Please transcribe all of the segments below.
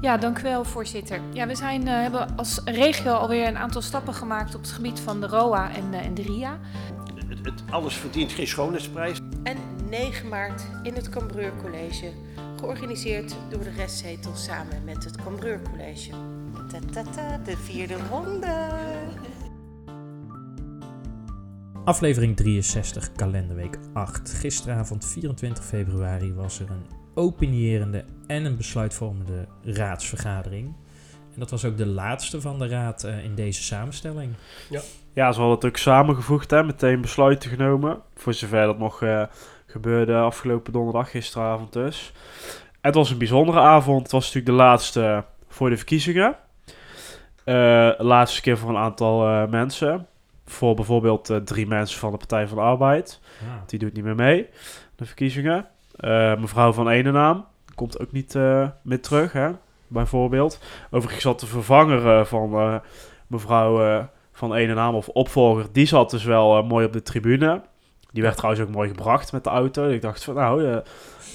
Ja, dank u wel, voorzitter. Ja, we zijn, eh, hebben als regio alweer een aantal stappen gemaakt op het gebied van de ROA en, eh, en de RIA. Het, het alles verdient geen schoonheidsprijs. En 9 maart in het Cambreur College, georganiseerd door de restzetel samen met het Cambreur College. Ta-ta-ta, de vierde ronde. Aflevering 63, kalenderweek 8. Gisteravond 24 februari was er een opinierende en een besluitvormende raadsvergadering. En dat was ook de laatste van de raad eh, in deze samenstelling. Ja, ze hadden het ook samengevoegd, hè, meteen besluiten genomen. Voor zover dat nog eh, gebeurde afgelopen donderdag, gisteravond dus. Het was een bijzondere avond. Het was natuurlijk de laatste voor de verkiezingen. Eh, laatste keer voor een aantal eh, mensen. Voor bijvoorbeeld eh, drie mensen van de Partij van de Arbeid. Die doet niet meer mee, de verkiezingen. Eh, mevrouw van Enenaam komt ook niet eh, meer terug, hè, bijvoorbeeld. Overigens zat de vervanger eh, van mevrouw van Enenaam, of opvolger, die zat dus wel mooi op de tribune. Die werd trouwens ook mooi gebracht met de auto. Ik dacht van, nou,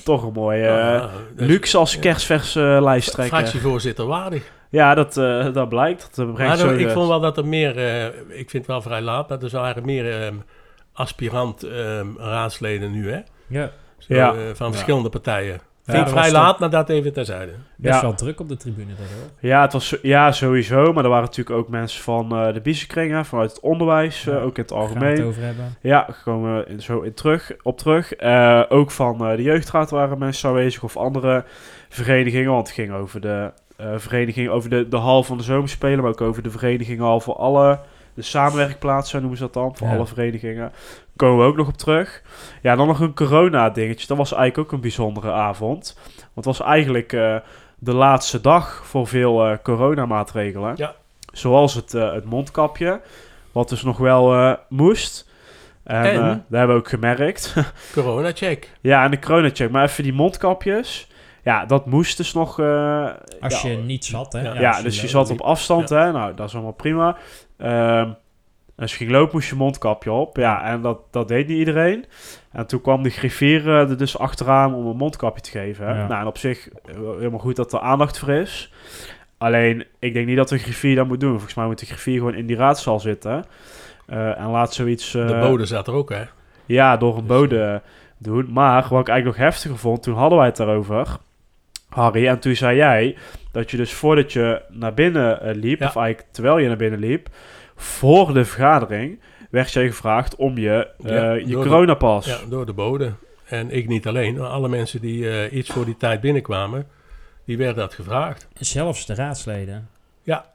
toch een mooi Ja, dus luxe als ja. kerstvers eh, lijsttrekker. Fractievoorzitter waardig. Ja, dat, dat blijkt. Dat brengt Maar zo ik vond wel dat er meer, ik vind het wel vrij laat, maar er waren meer ehm, aspirant ehm, raadsleden nu, hè? Ja, Zo, Ja. eh, van Ja. verschillende partijen. Ja, Vind ik vrij laat, maar dat even terzijde. best Ja. wel druk op de tribune daardoor. Ja, het was, ja, sowieso. Maar er waren natuurlijk ook mensen van eh, de biezenkringen, vanuit het onderwijs, eh, ook in het Gaan we het algemeen. over hebben. Ja, komen we in- zo in terug, op terug. Eh, ook van eh, de jeugdraad waren mensen aanwezig of andere verenigingen. Want het ging over de eh, vereniging, over de, de hal van de zomerspelen, maar ook over de verenigingen voor alle, de samenwerkplaatsen noemen ze dat dan, voor Ja. alle verenigingen. Komen we ook nog op terug. Ja, dan nog een corona-dingetje. Dat was eigenlijk ook een bijzondere avond. Want het was eigenlijk eh, de laatste dag voor veel eh, coronamaatregelen. Ja. Zoals het, eh, het mondkapje, wat dus nog wel eh, moest. En, En? eh, dat hebben we ook gemerkt. Corona-check. ja, en de corona-check. Maar even die mondkapjes. Ja, dat moest dus nog... eh, Als ja, je niet zat, hè? Ja, dus je zat op afstand, hè. Nou, dat is allemaal prima. Ehm, als je ging lopen, moest je mondkapje op. Ja, en dat, dat deed niet iedereen. En toen kwam de griffier eh, er dus achteraan om een mondkapje te geven. Ja. Nou, en op zich eh, helemaal goed dat er aandacht voor is. Alleen, ik denk niet dat de griffier dat moet doen. Volgens mij moet de griffier gewoon in die raadzaal zitten. Eh, en laat zoiets... De bode zat er ook, hè? ja, door een Dus, bode doen. Maar wat ik eigenlijk nog heftiger vond, toen hadden wij het daarover, Harry. En toen zei jij dat je dus voordat je naar binnen liep, Ja. of eigenlijk terwijl je naar binnen liep, voor de vergadering, werd jij gevraagd om je, eh, Ja, je de- coronapas. Ja, door de bode. En ik niet alleen. maar Alle mensen die eh, iets voor die tijd binnenkwamen, die werden dat gevraagd. Zelfs de raadsleden. Ja.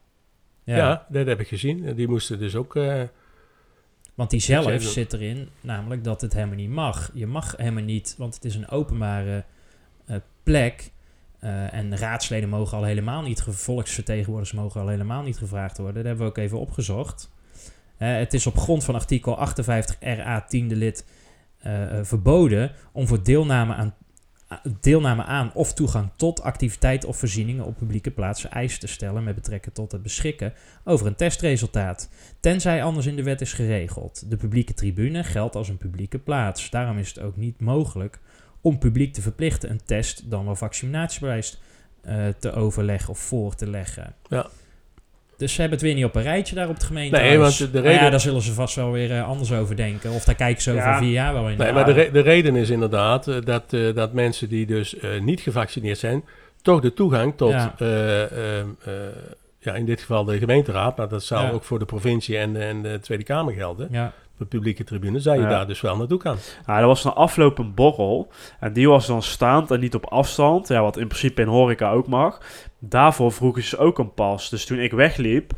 Ja. Ja, dat heb ik gezien. En Die moesten dus ook... eh, Want die zelf zit erin, namelijk dat het helemaal niet mag. Je mag helemaal niet, want het is een openbare eh, plek. Eh, en raadsleden mogen al helemaal niet, ge- volksvertegenwoordigers mogen al helemaal niet gevraagd worden. Dat hebben we ook even opgezocht. Eh, het is op grond van artikel 58 RA 10 lid eh, verboden om voor deelname aan, deelname aan of toegang tot activiteit of voorzieningen op publieke plaatsen eisen te stellen met betrekking tot het beschikken over een testresultaat tenzij anders in de wet is geregeld. De publieke tribune geldt als een publieke plaats. Daarom is het ook niet mogelijk om publiek te verplichten een test dan wel vaccinatiebewijs eh, te overleggen of voor te leggen. Ja. Dus ze hebben het weer niet op een rijtje daar op het gemeente. Nee, want de- de Maar ja, reden- daar zullen ze vast wel weer eh, anders over denken. Of daar kijken ze over Ja. vier jaar wel in. Nee, maar de, re- de reden is inderdaad eh, dat, dat mensen die dus niet gevaccineerd zijn, toch de toegang tot, Ja. eh, eh, eh, ja, in dit geval de gemeenteraad, maar dat zou Ja. ook voor de provincie en, de- en de Tweede Kamer gelden, Ja, de publieke tribune, zou je Ja. daar dus wel naartoe kan. Nou, er was een afloop een borrel. En die was dan staand en niet op afstand. Ja, wat in principe in horeca ook mag. Daarvoor vroegen ze ook een pas. Dus toen ik wegliep,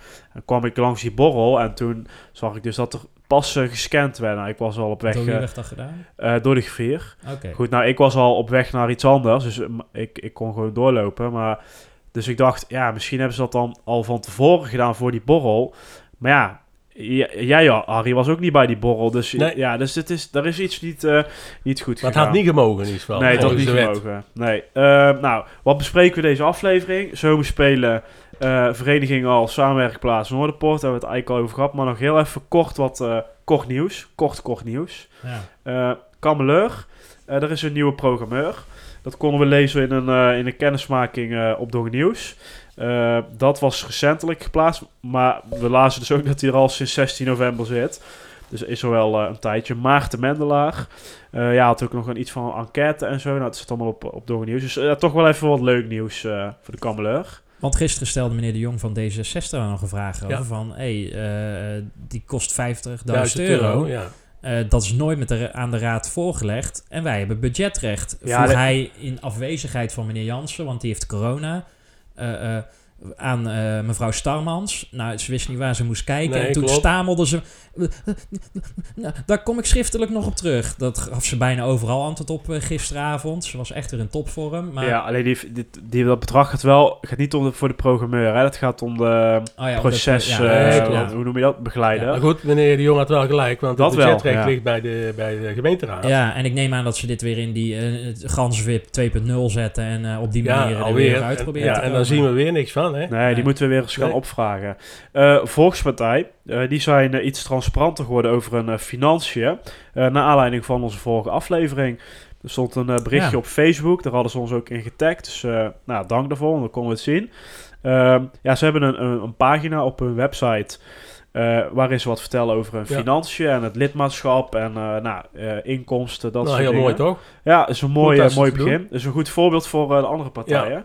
kwam ik langs die borrel. En toen zag ik dus dat er passen gescand werden. Nou, ik was al op weg door wie eh, werd dat gedaan? eh, door de griffier. Oké. Goed, nou, ik was al op weg naar iets anders. Dus eh, ik, ik kon gewoon doorlopen. Maar, dus ik dacht, ja, misschien hebben ze dat dan al van tevoren gedaan voor die borrel. Maar ja, Ja, jij, ja, Harry, was ook niet bij die borrel. Dus Nee. ja, dus het is, er is iets niet, eh, niet goed Maar het gegaan. had niet gemogen in ieder geval. Nee, dat volgens niet gemogen. Nee. Eh, nou, wat bespreken we deze aflevering? Zomerspelen, eh vereniging al, samenwerkplaats Noorderpoort. Daar hebben we het eigenlijk al over gehad. Maar nog heel even kort wat kort nieuws. Kort, kort nieuws. Ja. Kameleur, er is een nieuwe programmeur. Dat konden we lezen in een, in een kennismaking op Dongen Nieuws. Eh, dat was recentelijk geplaatst, maar we lazen dus ook dat hij er al sinds 16 november zit. Dus is er wel eh, een tijdje. Maarten Mendelaar. Eh, ja, had ook nog een, iets van een enquête en zo. Nou, het zit allemaal op, op Dongen Nieuws. Dus toch wel even wat leuk nieuws eh, voor de Kameleur. Want gisteren stelde meneer de Jong van D66 daar nog een vraag over. Ja. Van, hé, hey, die kost 50.000 1000 euro. ja. Eh, dat is nooit met de, aan de raad voorgelegd. En wij hebben budgetrecht. Ja, Vroeg dat- hij in afwezigheid van meneer Jansen, want die heeft corona. Eh, eh, aan eh, mevrouw Starmans. Nou, ze wist niet waar ze moest kijken. Nee, en toen klopt. stamelde ze... Nou, daar kom ik schriftelijk nog op terug. Dat gaf ze bijna overal antwoord op eh, gisteravond. Ze was echt weer in topvorm. Maar, Ja, alleen die, die, dat bedrag gaat wel, gaat niet om de, voor de programmeur. Hè. Dat gaat om de oh ja, proces, ja, eh, ja. hoe noem je dat, begeleider. Maar goed, meneer de Jong had wel gelijk, want Dat het wel, budgetrecht ja. ligt bij de, bij de gemeenteraad. Ja, en ik neem aan dat ze dit weer in die uh, Ganswip 2.0 zetten en eh, op die Ja, manier er weer uit En- proberen ja, te en dan zien we weer niks van, hè? Nee, Nee. die moeten we weer eens gaan Nee. opvragen. Eh, Volkspartij, eh, die zijn eh, iets transparanter geworden over hun financiën. eh naar aanleiding van onze vorige aflevering. Er stond een berichtje Ja. op Facebook, daar hadden ze ons ook in getagd. Dus eh, nou, dank daarvoor, want dan konden we het zien. Ehm, ja, ze hebben een, een, een pagina op hun website... eh, waarin ze wat vertellen over hun Ja. financiën en het lidmaatschap en eh, nou, eh, inkomsten, dat nou, soort heel dingen. mooi toch? Ja, dat is een mooi, mooi doen. begin. Dat is een goed voorbeeld voor eh, de andere partijen.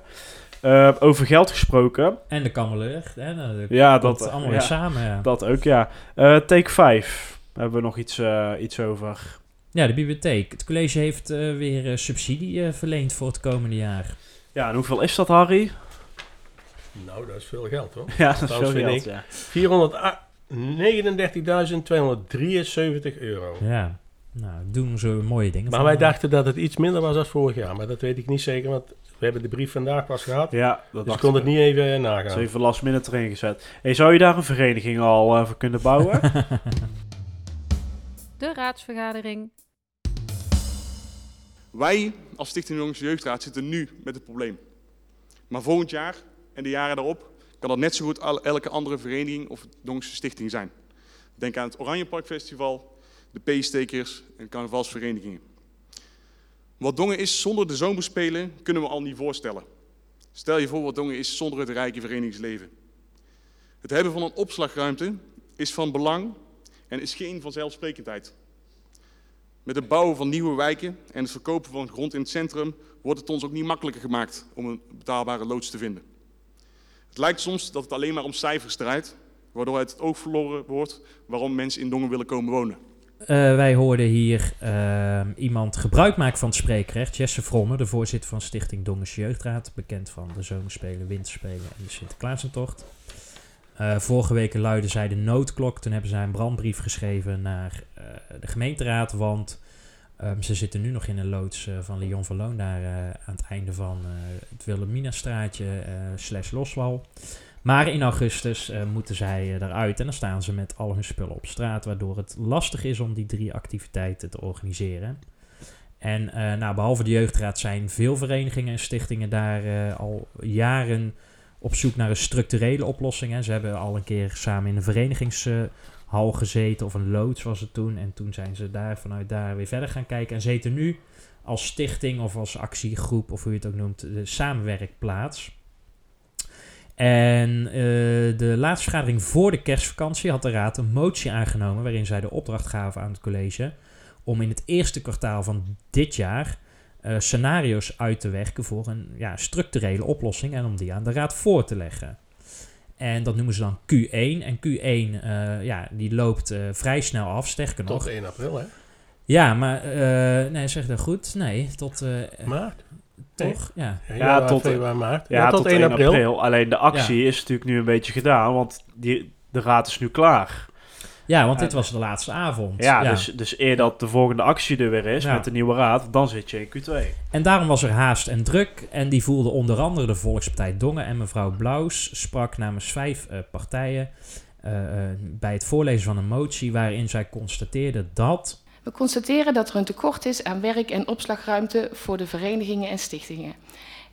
Eh, over geld gesproken. En de kameleur. Hè, nou, dat Ja, dat, allemaal ja, weer samen. Ja. dat ook, ja. Eh, take 5. Hebben we nog iets, eh, iets over. ja, de bibliotheek. Het college heeft eh, weer eh, subsidie eh, verleend voor het komende jaar. Ja, en hoeveel is dat, Harry? Nou, dat is veel geld, hoor. Ja, dat is veel geld, ik. ja. 439.273 euro. Ja, nou, doen ze mooie dingen. Maar van. wij dachten dat het iets minder was dan vorig jaar. Maar dat weet ik niet zeker, want we hebben de brief vandaag pas gehad. Ja, dat dus ik kon het niet even Dat is nagaan. even last minute erin gezet. Hey, zou je daar een vereniging al eh, voor kunnen bouwen? De raadsvergadering. Wij als Stichting Jongens Jeugdraad zitten nu met het probleem. Maar volgend jaar en de jaren daarop kan dat net zo goed elke andere vereniging of Jongse stichting zijn. Denk aan het Oranje Park Festival, de P-stekers en carnavalsverenigingen. Wat Dongen is zonder de zomerspelen kunnen we al niet voorstellen. Stel je voor wat Dongen is zonder het rijke verenigingsleven. Het hebben van een opslagruimte is van belang en is geen vanzelfsprekendheid. Met het bouwen van nieuwe wijken en het verkopen van grond in het centrum wordt het ons ook niet makkelijker gemaakt om een betaalbare loods te vinden. Het lijkt soms dat het alleen maar om cijfers draait, waardoor het oog verloren wordt waarom mensen in Dongen willen komen wonen. Eh, wij hoorden hier ehm, iemand gebruik maken van het spreekrecht. Jesse Fromme, de voorzitter van Stichting Dongens Jeugdraad. Bekend van de Zomerspelen, Winterspelen en de Sinterklaasentocht. Eh vorige week luidde zij de noodklok. Toen hebben zij een brandbrief geschreven naar eh, de gemeenteraad. Want ehm, ze zitten nu nog in een loods van Leon van Loon. Daar aan het einde van het Wilhelminastraatje slash Loswal. Maar in augustus eh, moeten zij eh, eruit en dan staan ze met al hun spullen op straat, waardoor het lastig is om die drie activiteiten te organiseren. En eh, nou, behalve de jeugdraad zijn veel verenigingen en stichtingen daar al jaren op zoek naar een structurele oplossing. Hè. Ze hebben al een keer samen in een verenigingshal gezeten, of een loods was het toen. En toen zijn ze daar vanuit daar weer verder gaan kijken. En zitten nu als stichting of als actiegroep, of hoe je het ook noemt, de samenwerkplaats. En eh, de laatste vergadering voor de kerstvakantie had de Raad een motie aangenomen waarin zij de opdracht gaven aan het college om in het eerste kwartaal van dit jaar eh, scenario's uit te werken voor een ja, structurele oplossing en om die aan de Raad voor te leggen. En dat noemen ze dan Q1. En Q1 eh, ja, die loopt vrij snel af, sterker nog. Tot 1 april, hè? Ja, maar nee, zeg dat goed? Nee, tot Maart. Toch? Ja. Ja, tot- februari, maart. Ja, tot, 1 april. Alleen de actie is natuurlijk nu een beetje gedaan, want die, de raad is nu klaar. ja, want dit was de laatste avond. Ja, Dus, dus eer dat de volgende actie er weer is Ja. met de nieuwe raad, dan zit je in Q2. En daarom was er haast en druk. En die voelde onder andere de Volkspartij Dongen. En mevrouw Blauws sprak namens vijf eh, partijen. eh, eh, bij het voorlezen van een motie waarin zij constateerde dat. We constateren dat er een tekort is aan werk- en opslagruimte voor de verenigingen en stichtingen.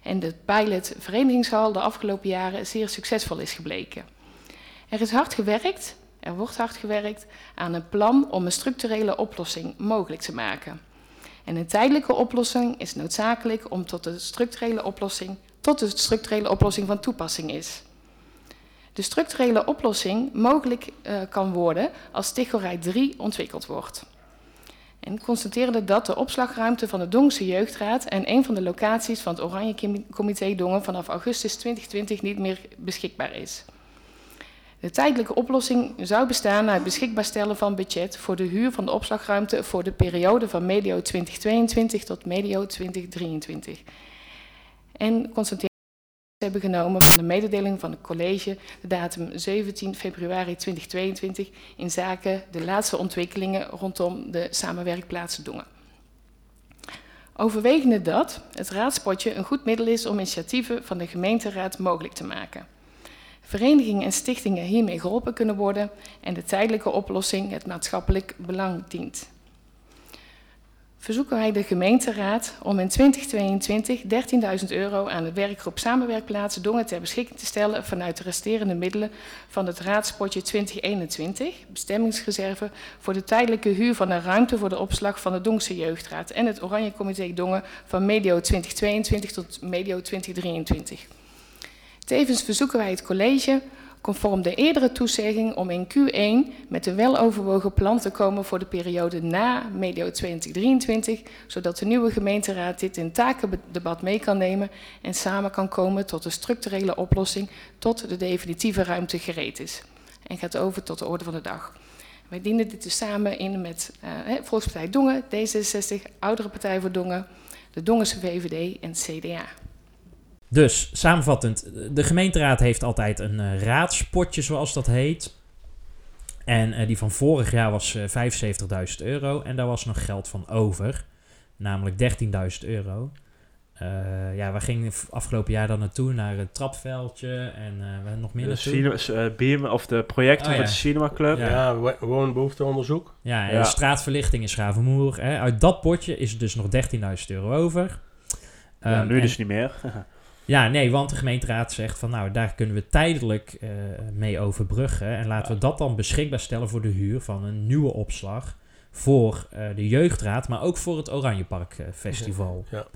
En de pilot Verenigingshal de afgelopen jaren zeer succesvol is gebleken. Er is hard gewerkt, er wordt hard gewerkt aan een plan om een structurele oplossing mogelijk te maken. En een tijdelijke oplossing is noodzakelijk om tot de structurele oplossing, tot de structurele oplossing van toepassing is. De structurele oplossing mogelijk uh, kan worden als Tichorij 3 ontwikkeld wordt. En constateerde dat de opslagruimte van de Dongse Jeugdraad en een van de locaties van het Oranje Comité Dongen vanaf augustus 2020 niet meer beschikbaar is. De tijdelijke oplossing zou bestaan uit beschikbaar stellen van budget voor de huur van de opslagruimte voor de periode van medio 2022 tot medio 2023. En constateerde hebben genomen van de mededeling van het college de datum 17 februari 2022 in zaken de laatste ontwikkelingen rondom de samenwerkplaatsen Dongen. Overwegende dat het raadspotje een goed middel is om initiatieven van de gemeenteraad mogelijk te maken. Verenigingen en stichtingen hiermee geholpen kunnen worden en de tijdelijke oplossing het maatschappelijk belang dient verzoeken wij de gemeenteraad om in 2022 13.000 euro aan de werkgroep Samenwerkplaatsen Dongen ter beschikking te stellen vanuit de resterende middelen van het raadspotje 2021, bestemmingsreserve voor de tijdelijke huur van een ruimte voor de opslag van de Dongse Jeugdraad en het Oranje Comité Dongen van medio 2022 tot medio 2023. Tevens verzoeken wij het college conform de eerdere toezegging om in Q1 met een weloverwogen plan te komen voor de periode na medio 2023, zodat de nieuwe gemeenteraad dit in takendebat mee kan nemen en samen kan komen tot een structurele oplossing tot de definitieve ruimte gereed is. En gaat over tot de orde van de dag. Wij dienen dit dus samen in met uh, Volkspartij Dongen, D66, Oudere Partij voor Dongen, de Dongense VVD en CDA. Dus samenvattend, de gemeenteraad heeft altijd een uh, raadspotje, zoals dat heet. En uh, die van vorig jaar was uh, 75.000 euro. En daar was nog geld van over, namelijk 13.000 euro. ja, we gingen afgelopen jaar dan naartoe naar het trapveldje en we nog meer de cinema, of de projecten oh, ja. met de Cinema Club. Ja, ja woonbehoefteonderzoek. Ja, en ja. straatverlichting in Schavenmoer. Hè. Uit dat potje is er dus nog 13.000 euro over. Ja, um, nu dus niet meer. Ja, nee, want de gemeenteraad zegt van nou, daar kunnen we tijdelijk uh, mee overbruggen. En laten we dat dan beschikbaar stellen voor de huur van een nieuwe opslag voor uh, de jeugdraad, maar ook voor het Oranjepark uh, Festival. Ja.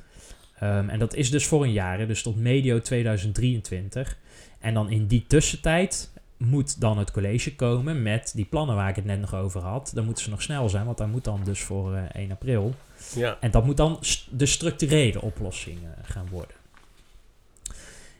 Um, en dat is dus voor een jaar, dus tot medio 2023. En dan in die tussentijd moet dan het college komen met die plannen waar ik het net nog over had. Dan moeten ze nog snel zijn, want dat moet dan dus voor 1 april. Ja. En dat moet dan de structurele oplossing gaan worden.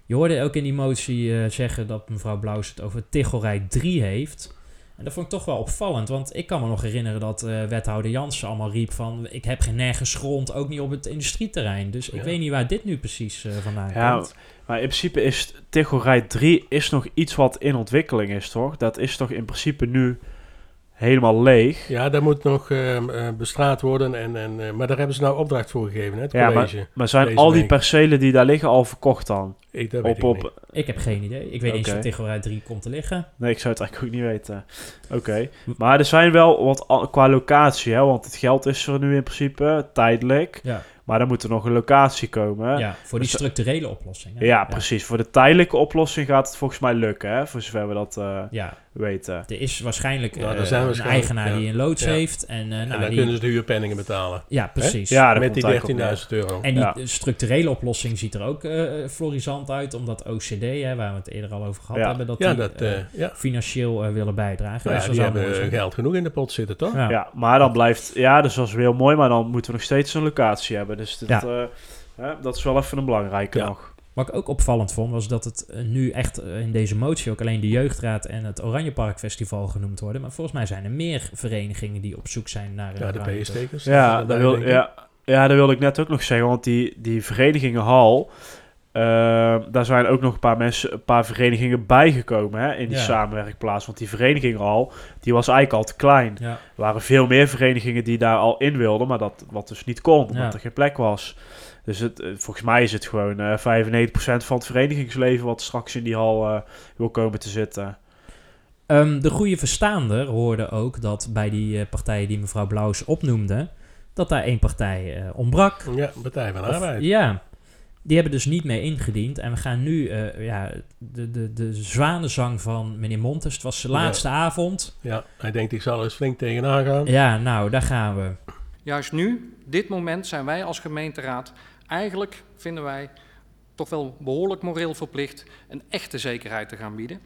Je hoorde ook in die motie uh, zeggen dat mevrouw Blauws het over Tichelrij 3 heeft. En dat vond ik toch wel opvallend, want ik kan me nog herinneren dat uh, wethouder Jansen allemaal riep van... ik heb geen nergens grond, ook niet op het industrieterrein. Dus ik weet niet waar dit nu precies uh, vandaan ja, komt. Maar in principe is Tichelrij 3 is nog iets wat in ontwikkeling is, toch? Dat is toch in principe nu helemaal leeg. Ja, dat moet nog uh, bestraat worden. En, en, uh, maar daar hebben ze nou opdracht voor gegeven, hè, het ja, college. Maar, maar zijn al die percelen die daar liggen al verkocht dan? Ik, dat weet op, ik, op, ik heb geen idee. Ik weet okay. niet eens of Tegelrij 3 komt te liggen. Nee, ik zou het eigenlijk ook niet weten. Oké. Okay. Maar er zijn wel wat qua locatie, hè, want het geld is er nu in principe tijdelijk. Ja. Maar dan moet er nog een locatie komen. Ja, voor die dus, structurele oplossing. Hè? Ja, precies. Voor de tijdelijke oplossing gaat het volgens mij lukken, hè? voor zover we dat uh, ja. Weten. Er is waarschijnlijk, uh, nou, zijn een eigenaar ja. die een loods ja. heeft. En, uh, nou, en dan die... kunnen ze de huurpenningen betalen. Ja, precies. Ja, Met die 13.000 euro. En die structurele oplossing ziet er ook florisant uit, omdat OCD, hè, waar we het eerder al over gehad hebben, dat die dat, financieel willen bijdragen. dus die hebben geld genoeg in de pot zitten, toch? Ja, maar dan blijft, ja, dus dat is heel mooi, maar dan moeten we nog steeds een locatie hebben. Dus dat, ja. uh, dat is wel even een belangrijke ja. nog. Wat ik ook opvallend vond, was dat het nu echt in deze motie ook alleen de Jeugdraad en het Oranjepark Festival genoemd worden. Maar volgens mij zijn er meer verenigingen die op zoek zijn naar... Ja, de P-stekers. Ja, dat wil, ja, ja, dat wilde ik net ook nog zeggen, want die, die verenigingenhal... Uh, daar zijn ook nog een paar mensen, een paar verenigingen bijgekomen hè, in die ja. samenwerkplaats. Want die vereniging al, die was eigenlijk al te klein. Ja. Er waren veel meer verenigingen die daar al in wilden, maar dat wat dus niet kon, omdat ja. er geen plek was. Dus het, volgens mij is het gewoon uh, 95% van het verenigingsleven wat straks in die hal uh, wil komen te zitten. Ehm, de goede verstaander hoorde ook dat bij die eh, partijen die mevrouw Blauws opnoemde, dat daar één partij eh, ontbrak. Ja, Partij van Of- Arbeid. ja, die hebben dus niet mee ingediend. En we gaan nu, eh, ja, de, de, de zwanenzang van meneer Montes. Het was de Ja. laatste avond. Ja, hij denkt ik zal er eens flink tegenaan gaan. Ja, nou, daar gaan we. Juist nu, dit moment, zijn wij als gemeenteraad eigenlijk, vinden wij, toch wel behoorlijk moreel verplicht een echte zekerheid te gaan bieden.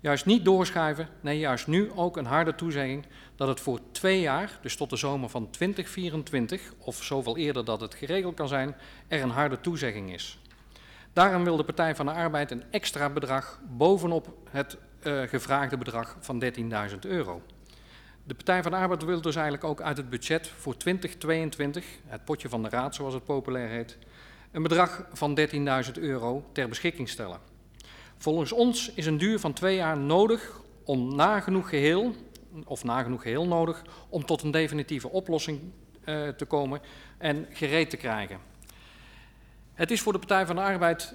Juist niet doorschuiven, nee, juist nu ook een harde toezegging dat het voor twee jaar, dus tot de zomer van 2024, of zoveel eerder dat het geregeld kan zijn, er een harde toezegging is. Daarom wil de Partij van de Arbeid een extra bedrag bovenop het eh, gevraagde bedrag van 13.000 euro. De Partij van de Arbeid wil dus eigenlijk ook uit het budget voor 2022, het potje van de raad zoals het populair heet, een bedrag van 13.000 euro ter beschikking stellen. Volgens ons is een duur van twee jaar nodig om nagenoeg geheel, of nagenoeg geheel nodig, om tot een definitieve oplossing eh, te komen en gereed te krijgen. Het is voor de Partij van de Arbeid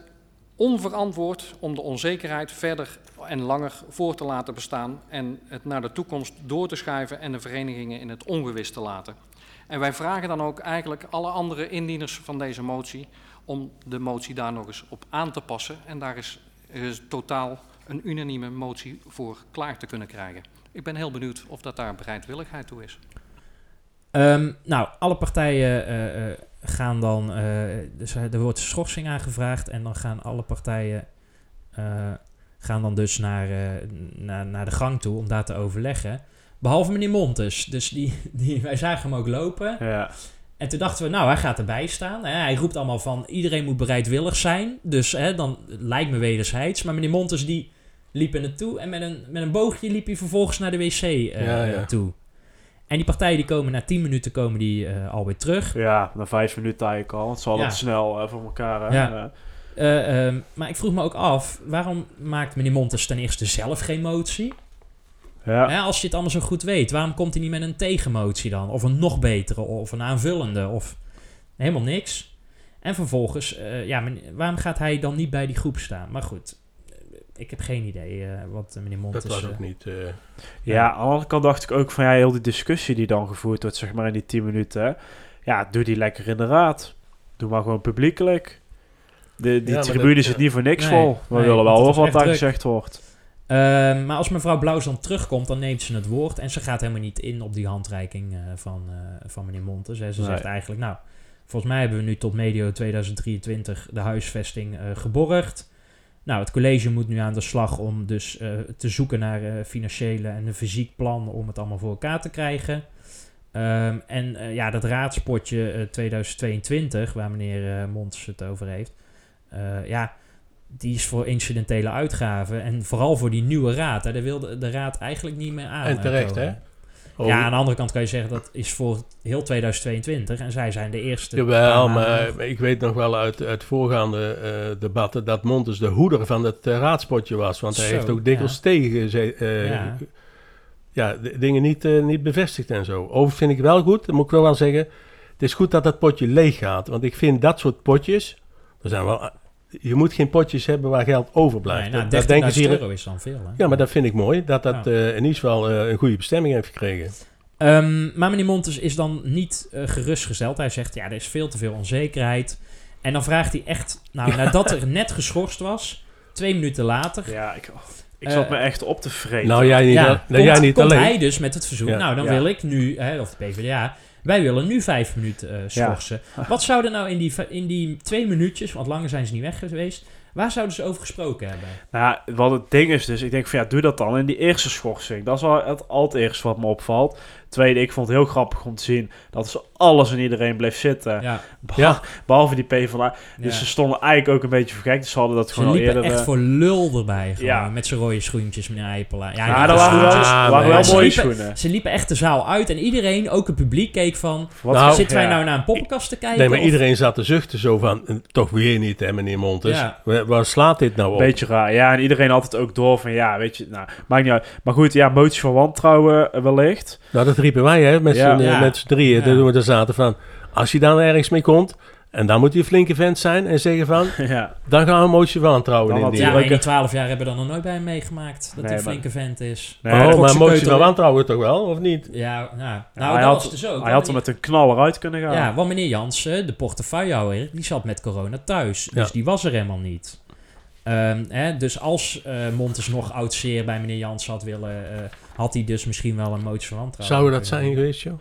onverantwoord om de onzekerheid verder en langer voor te laten bestaan en het naar de toekomst door te schuiven en de verenigingen in het ongewis te laten. En wij vragen dan ook eigenlijk alle andere indieners van deze motie om de motie daar nog eens op aan te passen en daar is, is totaal een unanieme motie voor klaar te kunnen krijgen. Ik ben heel benieuwd of dat daar bereidwilligheid toe is. Ehm, nou, alle partijen eh, eh, gaan dan. eh, dus er wordt schorsing aangevraagd. En dan gaan alle partijen. eh, gaan dan dus naar, eh, naar, naar de gang toe om daar te overleggen. Behalve meneer Montes. Dus die, die, wij zagen hem ook lopen. Ja. En toen dachten we, nou, hij gaat erbij staan. Hè, hij roept allemaal van, iedereen moet bereidwillig zijn. Dus hè, dan lijkt me wederzijds. Maar meneer Montes, die liep er naartoe. En met een, met een boogje liep hij vervolgens naar de wc Ja, ja. toe. En die partijen die komen na 10 minuten komen die, eh, alweer terug. Ja, na vijf minuten eigenlijk al. Het zal Ja. het snel eh, voor elkaar. hè. Ja. Eh, Eh, ehm, maar ik vroeg me ook af, waarom maakt meneer Montes ten eerste zelf geen motie? ja. Hè, als je het allemaal zo goed weet, waarom komt hij niet met een tegenmotie dan? Of een nog betere, of een aanvullende, of helemaal niks. En vervolgens, ja, men- waarom gaat hij dan niet bij die groep staan? Maar goed, ik heb geen idee eh, wat eh, meneer Montes... Dat was ook niet... eh, Ja, aan de andere kant dacht ik ook van ja, heel die discussie die dan gevoerd wordt, zeg maar in die 10 minuten. Ja, doe die lekker in de raad. Doe maar gewoon publiekelijk. De, die Ja, tribune dat- zit niet voor niks Nee, vol. We nee, willen wel horen wat daar druk. gezegd wordt. Ehm, maar als mevrouw Blauws dan terugkomt, dan neemt ze het woord. En ze gaat helemaal niet in op die handreiking eh, van, eh, van meneer Montes. Hè. Ze Nee. zegt eigenlijk, nou, volgens mij hebben we nu tot medio 2023 de huisvesting eh, geborgd. Nou, het college moet nu aan de slag om dus eh, te zoeken naar eh, financiële en een fysiek plan om het allemaal voor elkaar te krijgen. Ehm, en eh, ja, dat raadspotje eh, 2022, waar meneer Montes het over heeft, ja, die is voor incidentele uitgaven. En vooral voor die nieuwe raad. Hè, daar wil de, de raad eigenlijk niet meer aan. en terecht, hè? Oh, Ja, aan de andere kant kan je zeggen dat is voor heel 2022. En zij zijn de eerste. Jawel, maar ik weet nog wel uit, uit voorgaande eh, debatten dat Montes de hoeder van het eh, raadspotje was. Want hij Zo, heeft ook dikwijls ja. tegen eh, Ja. ja, dingen niet, eh, niet bevestigd en zo. Overigens vind ik wel goed, dat moet ik wel wel zeggen. Het is goed dat dat potje leeg gaat. Want ik vind dat soort potjes. Er zijn wel, je moet geen potjes hebben waar geld overblijft. Nee, nou, dat, dat denken 13.000 ze hier. euro is dan veel. Hè? Ja, maar dat vind ik mooi. Dat dat Ja. eh, in ieder geval eh, een goede bestemming heeft gekregen. Ehm, maar meneer Montes is dan niet eh, gerustgesteld. Hij zegt, ja, er is veel te veel onzekerheid. En dan vraagt hij echt, nou, nadat er net geschorst was, twee minuten later... Ja, ik, ik zat me echt op te vreten. Nou, jij niet, ja, al- nou, komt, jij niet komt alleen. hij dus met het verzoek, Ja. nou, dan Ja. wil ik nu, hè, of de PvdA, wij willen nu vijf minuten eh, schorsen. Wat zou er nou in die, in die twee minuutjes, want langer zijn ze niet weg geweest, waar zouden ze over gesproken hebben? Nou, wat het ding is dus, ik denk van ja, doe dat dan in die eerste schorsing. Dat is wel het allereerste wat me opvalt. Tweede, ik vond het heel grappig om te zien dat ze alles en iedereen bleef zitten. Ja, Beha- Ja. Behalve die PvdA. Dus ja. ze stonden eigenlijk ook een beetje vergekt. Dus ze hadden dat Ze gewoon al liepen eerder... echt eh, voor lul erbij, gewoon, Ja. met zijn rode schoentjes, meneer Eipela. Ja, dat waren wel. Ah, waren wel Ze mooie liepen- schoenen. Ze liepen echt de zaal uit en iedereen, ook het publiek, keek van... Wat Nou, zitten wij ja. nou naar een poppenkast te kijken? Nee, maar of- iedereen zat te zuchten zo van, eh, toch weer niet, hè, meneer Montes. Ja. Waar, waar slaat dit nou op? Beetje raar. Ja, en iedereen had het ook door van ja, weet je, nou, maakt niet uit. Maar goed, ja, motie van wantrouwen eh, wellicht. Nou, dat riepen wij, hè, met z'n eh, Ja. drieën. Ja. Toen we er zaten van, als je dan ergens mee komt, En dan moet hij een flinke vent zijn en zeggen van... ja. dan gaan we een motie van wantrouwen Dan had indienen. Ja, maar in die 12 jaar hebben we dan nog nooit bij hem meegemaakt. Dat Nee, hij een flinke vent is. Nee, oh, maar een motie van wantrouwen toch wel, of niet? Ja, nou, Ja, nou hij dat had, was dus ook. hij had er met een knaller uit kunnen gaan. Ja, want meneer Jansen, de portefeuillehouder, die zat met corona thuis. Dus Ja. die was er helemaal niet. Ehm, hè, dus als eh Montes nog oud zeer bij meneer Jansen had willen, eh, had hij dus misschien wel een motie van wantrouwen. Zou dat zijn geweest, joh?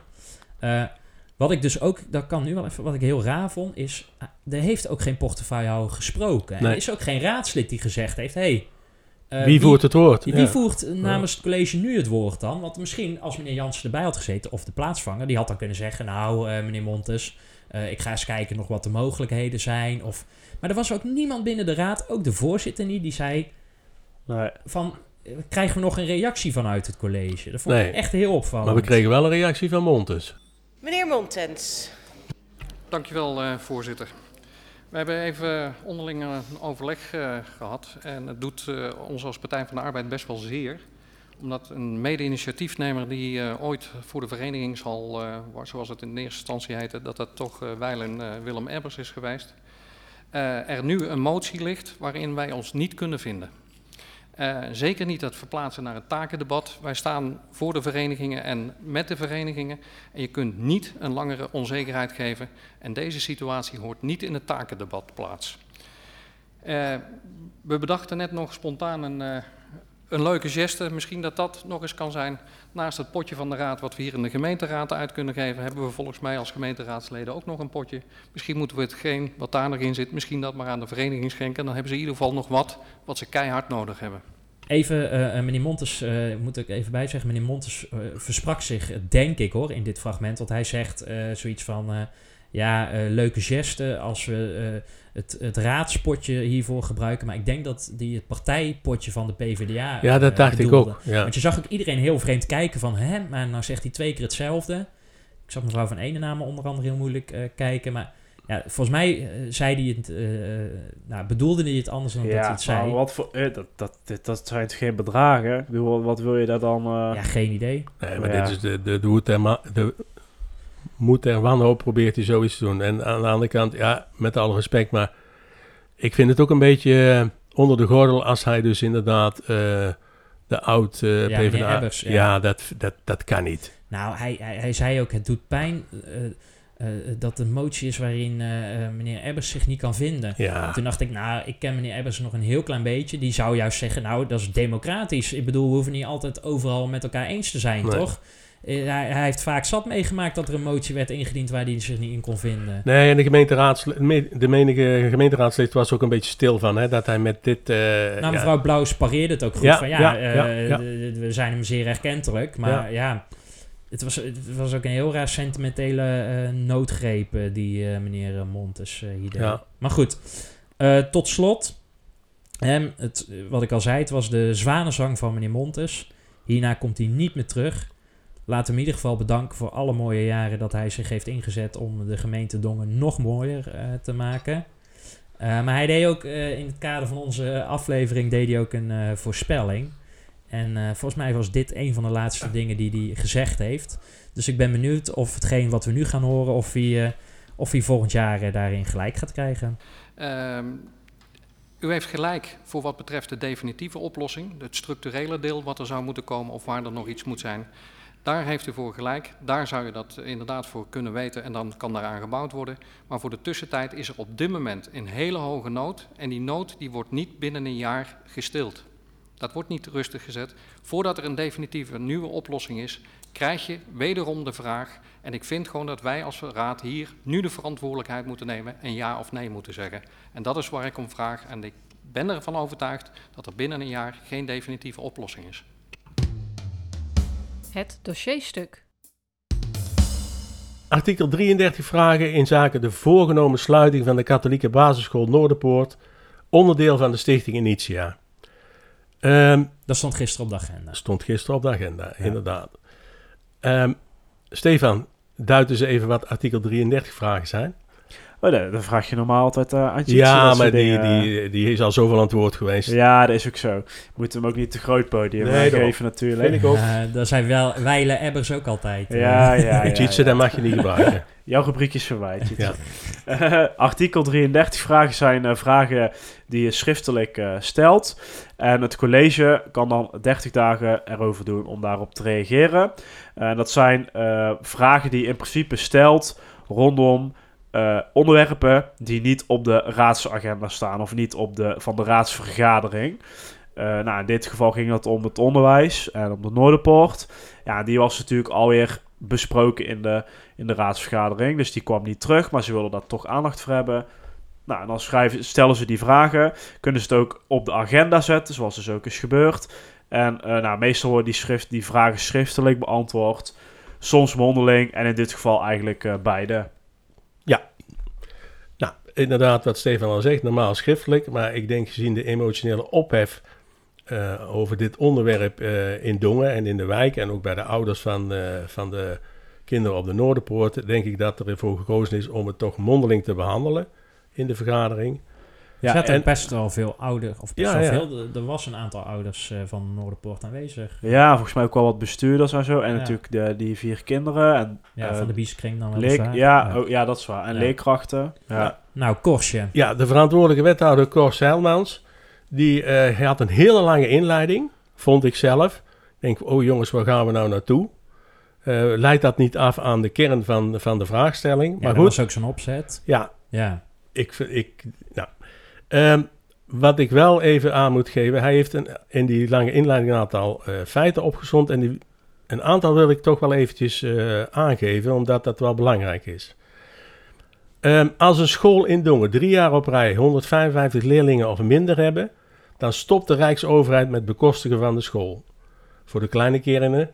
Eh, wat ik dus ook, dat kan nu wel even, wat ik heel raar vond, is, er heeft ook geen portefeuillehouder gesproken. En Nee. Er is ook geen raadslid die gezegd heeft, hey, wie voert het woord? wie, Ja. wie voert namens het college nu het woord dan? Want misschien als meneer Jansen erbij had gezeten, of de plaatsvanger, die had dan kunnen zeggen, nou meneer Montes, eh, ik ga eens kijken nog wat de mogelijkheden zijn. Of, maar er was ook niemand binnen de raad, ook de voorzitter niet, die zei Nee. van, eh, krijgen we nog een reactie vanuit het college? Dat vond Nee. ik echt heel opvallend. Maar we kregen wel een reactie van Montes. Meneer Montens. Dankjewel, eh voorzitter. We hebben even onderling een overleg eh, gehad. En het doet eh, ons als Partij van de Arbeid best wel zeer. Omdat een mede-initiatiefnemer die eh, ooit voor de vereniging zal, eh, zoals het in eerste instantie heette, dat dat toch eh wijlen eh, Willem Ebbers is geweest. er nu een motie ligt waarin wij ons niet kunnen vinden. Zeker niet het verplaatsen naar het takendebat. Wij staan voor de verenigingen en met de verenigingen. En je kunt niet een langere onzekerheid geven. En deze situatie hoort niet in het takendebat plaats. We bedachten net nog spontaan een, een leuke geste. Misschien dat dat nog eens kan zijn. Naast het potje van de raad wat we hier in de gemeenteraad uit kunnen geven... hebben we volgens mij als gemeenteraadsleden ook nog een potje. Misschien moeten we hetgeen wat daar nog in zit... misschien dat maar aan de vereniging schenken. Dan hebben ze in ieder geval nog wat wat ze keihard nodig hebben. Even, eh, eh, meneer Montes, eh, moet ik even bij zeggen, meneer Montes versprak zich, denk ik hoor, in dit fragment. Want hij zegt zoiets van, ja, leuke geste als we het, het raadspotje hiervoor gebruiken. Maar ik denk dat die het partijpotje van de PvdA Ja, dat eh, dacht ik ook. Ja. Want je zag ook iedereen heel vreemd kijken van, hè, maar nou zegt hij twee keer hetzelfde. Ik zag mevrouw van Enenamen onder andere heel moeilijk eh, kijken, maar... Ja, volgens mij eh, zei hij het, nou, bedoelde hij het anders dan dat hij Ja, het zei. wat voor, dat, dat, dit- dat zijn toch geen bedragen? Bedoel, wat wil je daar dan... eh, Ja, geen idee. Nee, maar Ja. dit is de, de, de, hoed en ma- de moed en wanhoop probeert hij zoiets te doen. En aan de andere kant, ja, met alle respect, maar ik vind het ook een beetje eh, onder de gordel als hij dus inderdaad eh, de oud eh Ja, PvdA... Ebbers, ja. ja, dat, dat, dat kan niet. Nou, hij, hij, hij zei ook, het doet pijn eh, dat er een motie is waarin meneer Ebbers zich niet kan vinden. Ja, Toen dacht ik, nou, ik ken meneer Ebbers nog een heel klein beetje. Die zou juist zeggen, nou, dat is democratisch. Ik bedoel, we hoeven niet altijd overal met elkaar eens te zijn, Nee. toch? Eh, hij, hij heeft vaak zat meegemaakt dat er een motie werd ingediend waar hij zich niet in kon vinden. nee, en de, de menige gemeenteraadslid was ook een beetje stil van, hè, dat hij met dit... eh, nou, ja, mevrouw Blauws pareerde het ook goed. Ja, van ja, ja, eh, we zijn hem zeer erkentelijk. Maar ja, het, was, het was ook een heel raar sentimentele noodgreep die meneer Montes hier deed. Maar goed, tot slot. Het, wat ik al zei, het was de zwanenzang van meneer Montes. Hierna komt hij niet meer terug. Laat hem in ieder geval bedanken voor alle mooie jaren dat hij zich heeft ingezet om de gemeente Dongen nog mooier eh, te maken. Eh, maar hij deed ook eh, in het kader van onze aflevering deed hij ook een voorspelling. En volgens mij was dit een van de laatste dingen die hij gezegd heeft. Dus ik ben benieuwd of hetgeen wat we nu gaan horen, of hij, of hij volgend jaar daarin gelijk gaat krijgen. Ehm, u heeft gelijk voor wat betreft de definitieve oplossing, het structurele deel wat er zou moeten komen of waar er nog iets moet zijn. Daar heeft u voor gelijk. Daar zou je dat inderdaad voor kunnen weten en dan kan daaraan gebouwd worden. Maar voor de tussentijd is er op dit moment een hele hoge nood en die nood die wordt niet binnen een jaar gestild. Dat wordt niet rustig gezet. Voordat er een definitieve nieuwe oplossing is, krijg je wederom de vraag. En ik vind gewoon dat wij als raad hier nu de verantwoordelijkheid moeten nemen en ja of nee moeten zeggen. En dat is waar ik om vraag. En ik ben ervan overtuigd dat er binnen een jaar geen definitieve oplossing is. Het dossierstuk. Artikel 33 vragen in zaken de voorgenomen sluiting van de katholieke basisschool Noorderpoort, onderdeel van de stichting Initia. Ehm, Dat stond gisteren op de agenda. stond gisteren op de agenda, inderdaad. Ehm, Stefan, duid eens even wat artikel 33 vragen zijn. Oh, nee, dan vraag je normaal altijd uh, aan Ja, dat maar die, die, die is al zoveel aan het woord geweest. Ja, dat is ook zo. Je moet hem ook niet te groot podium Nee, geven natuurlijk. Vind ik ook. Eh, daar zijn wel wijle ebbers ook altijd. eh. Ja, ja, ja. Ja. dat mag je niet gebruiken. Jouw rubriek is. Ja. Eh, artikel 33 vragen zijn eh, vragen die je schriftelijk eh, stelt. En het college kan dan 30 dagen erover doen om daarop te reageren. En dat zijn eh, vragen die je in principe stelt rondom eh, onderwerpen die niet op de raadsagenda staan of niet op de, van de raadsvergadering. Eh, nou, in dit geval ging het om het onderwijs en om de Noorderpoort. Ja, die was natuurlijk alweer besproken in de, in de raadsvergadering. Dus die kwam niet terug, maar ze wilden daar toch aandacht voor hebben. Nou, en dan schrijven, stellen ze die vragen. Kunnen ze het ook op de agenda zetten, zoals dus ook is gebeurd. En eh, nou, meestal worden die, schrift, die vragen schriftelijk beantwoord. Soms mondeling en in dit geval eigenlijk beide. Inderdaad, wat Stefan al zegt, normaal schriftelijk. Maar ik denk gezien de emotionele ophef eh, over dit onderwerp eh, in Dongen en in de wijk... en ook bij de ouders van, eh, van de kinderen op de Noorderpoort... denk ik dat er ervoor gekozen is om het toch mondeling te behandelen in de vergadering. Er zaten en- best wel veel ouders, of best Ja, wel ja. veel, er- was een aantal ouders eh, van Noorderpoort aanwezig. Ja, volgens mij ook wel wat bestuurders en zo. En Ja. natuurlijk de, die vier kinderen. En, Ja, eh, van de bieskring dan wel. leek, ja, oh, ja, dat is waar. En Ja. leerkrachten. Ja. Nou, Korsje. Ja, de verantwoordelijke wethouder Cor Seilmans... die eh, had een hele lange inleiding, vond ik zelf. Ik denk, oh jongens, waar gaan we nou naartoe? Eh, leidt dat niet af aan de kern van, van de vraagstelling? Ja, maar dat goed, was ook zo'n opzet. ja, Ja. ik, vind- ik, nou, Ehm, wat ik wel even aan moet geven, hij heeft een, in die lange inleiding een aantal eh, feiten opgezond en die, een aantal wil ik toch wel eventjes eh, aangeven, omdat dat wel belangrijk is. Ehm, als een school in Dongen drie jaar op rij 155 leerlingen of minder hebben, dan stopt de Rijksoverheid met bekostigen van de school. Voor de kleine keringen,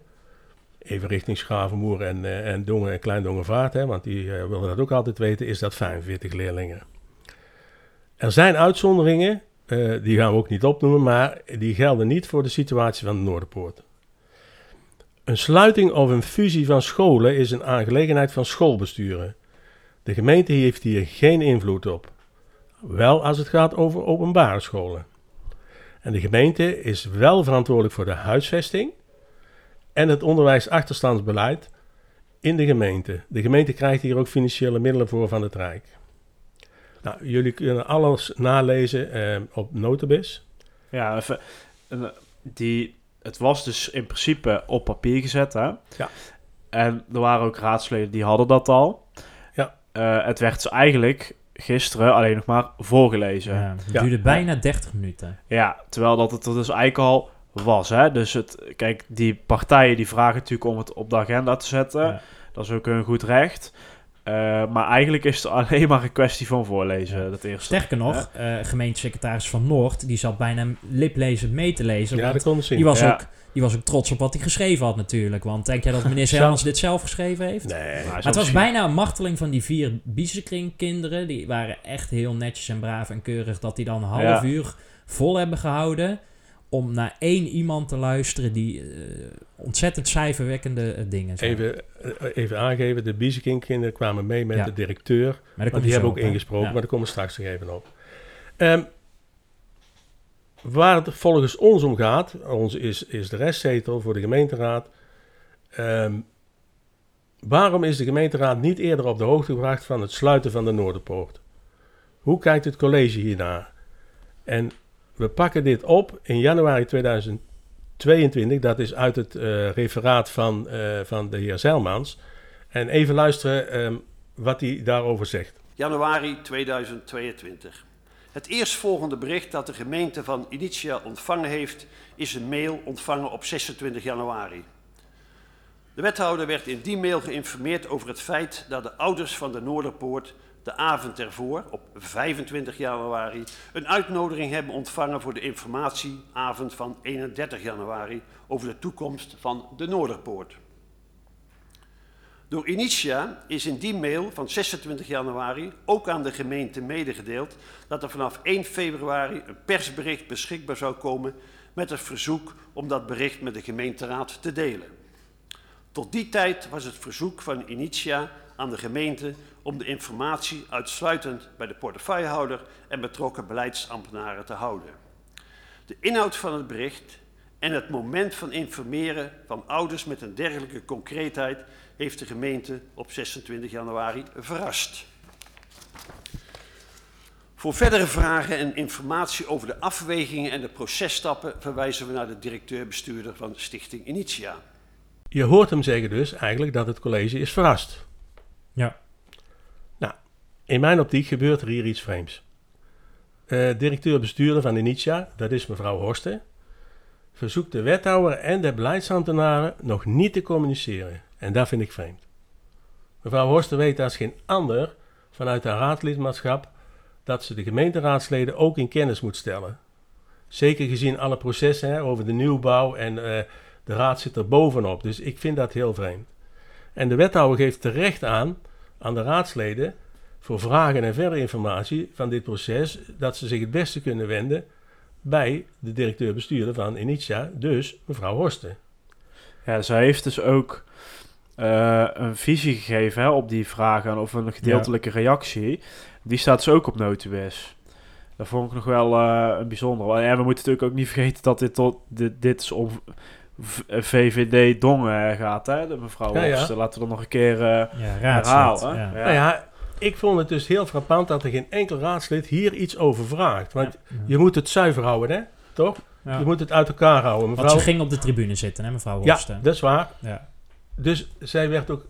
even richting Schavenmoer en, eh, en Dongen en Klein Dongenvaart, hè, want die willen dat ook altijd weten, is dat 45 leerlingen. Er zijn uitzonderingen, eh, die gaan we ook niet opnoemen, maar die gelden niet voor de situatie van de Noorderpoort. Een sluiting of een fusie van scholen is een aangelegenheid van schoolbesturen. De gemeente heeft hier geen invloed op. Wel als het gaat over openbare scholen. En de gemeente is wel verantwoordelijk voor de huisvesting en het onderwijsachterstandsbeleid in de gemeente. De gemeente krijgt hier ook financiële middelen voor van het Rijk. Nou, jullie kunnen alles nalezen eh, op Notibis. Ja, even, eh, die, het was dus in principe op papier gezet, hè? Ja. En er waren ook raadsleden die hadden dat al. Ja. Eh, het werd eigenlijk gisteren alleen nog maar voorgelezen. Ja, Ja, het Ja. duurde bijna 30 minuten. terwijl dat het er dus eigenlijk al was, hè? Dus het, kijk, die partijen die vragen natuurlijk om het op de agenda te zetten. Ja. Dat is ook een goed recht. Eh, maar eigenlijk is het alleen maar een kwestie van voorlezen, dat eerste. Sterker nog, eh gemeentesecretaris van Noord, die zat bijna liplezend mee te lezen. Ja, dat kon zien. die, was Ja. ook, die was ook trots op wat hij geschreven had natuurlijk. Want denk jij dat meneer Zo. Selmans dit zelf geschreven heeft? Nee. Maar het was misschien- bijna een marteling van die vier Biesenkring-kinderen. Die waren echt heel netjes en braaf en keurig dat die dan een half Ja. uur vol hebben gehouden. Om naar één iemand te luisteren die eh, ontzettend cijferwekkende eh, dingen zei. Even, eh, even aangeven, de Bieseking-kinderen kwamen mee met Ja. de directeur. Maar komt die hebben ook op, ingesproken, Ja. maar daar komen we straks nog even op. Ehm, waar het volgens ons om gaat, ons is, is de restzetel voor de gemeenteraad. Ehm, waarom is de gemeenteraad niet eerder op de hoogte gebracht van het sluiten van de Noorderpoort? Hoe kijkt het college hiernaar? En we pakken dit op in januari 2022, dat is uit het eh, referaat van, eh, van de heer Zeilmans. En even luisteren ehm, wat hij daarover zegt. Januari 2022. Het eerstvolgende bericht dat de gemeente van Initia ontvangen heeft, is een mail ontvangen op 26 januari. De wethouder werd in die mail geïnformeerd over het feit dat de ouders van de Noorderpoort de avond ervoor, op 25 januari, een uitnodiging hebben ontvangen voor de informatieavond van 31 januari over de toekomst van de Noorderpoort. Door Initia is in die mail van 26 januari ook aan de gemeente medegedeeld dat er vanaf 1 februari een persbericht beschikbaar zou komen met het verzoek om dat bericht met de gemeenteraad te delen. Tot die tijd was het verzoek van Initia aan de gemeente om de informatie uitsluitend bij de portefeuillehouder en betrokken beleidsambtenaren te houden. De inhoud van het bericht en het moment van informeren van ouders met een dergelijke concreetheid heeft de gemeente op 26 januari verrast. Voor verdere vragen en informatie over de afwegingen en de processtappen verwijzen we naar de directeur-bestuurder van Stichting Initia. Je hoort hem zeggen dus eigenlijk dat het college is verrast. Ja. Nou, in mijn optiek gebeurt er hier iets vreemds. Uh, directeur-bestuurder van Initia, dat is mevrouw Horsten, verzoekt de wethouder en de beleidsambtenaren nog niet te communiceren. En dat vind ik vreemd. Mevrouw Horsten weet als geen ander vanuit haar raadslidmaatschap dat ze de gemeenteraadsleden ook in kennis moet stellen. Zeker gezien alle processen hè, over de nieuwbouw en uh, de raad zit er bovenop. Dus ik vind dat heel vreemd. En de wethouder geeft terecht aan aan de raadsleden voor vragen en verdere informatie van dit proces dat ze zich het beste kunnen wenden bij de directeur-bestuurder van Initia, dus mevrouw Horsten. Ja, zij heeft dus ook uh, een visie gegeven hè, op die vragen of een gedeeltelijke ja. reactie. Die staat dus ook op Notibus. Dat vond ik nog wel uh, een bijzonder. En we moeten natuurlijk ook niet vergeten dat dit, tot, dit, dit is om VVD Dongen gaat, hè, de mevrouw ja, ja. Laten we dat nog een keer uh, ja, herhalen. Ja. Nou ja, ik vond het dus heel frappant dat er geen enkel raadslid hier iets over vraagt. Want je moet het zuiver houden, hè? Toch? Je moet het uit elkaar houden. Mevrouw... Want ze ging op de tribune zitten, hè, mevrouw Horsten? Ja, dat is waar. Ja. Dus zij werd ook...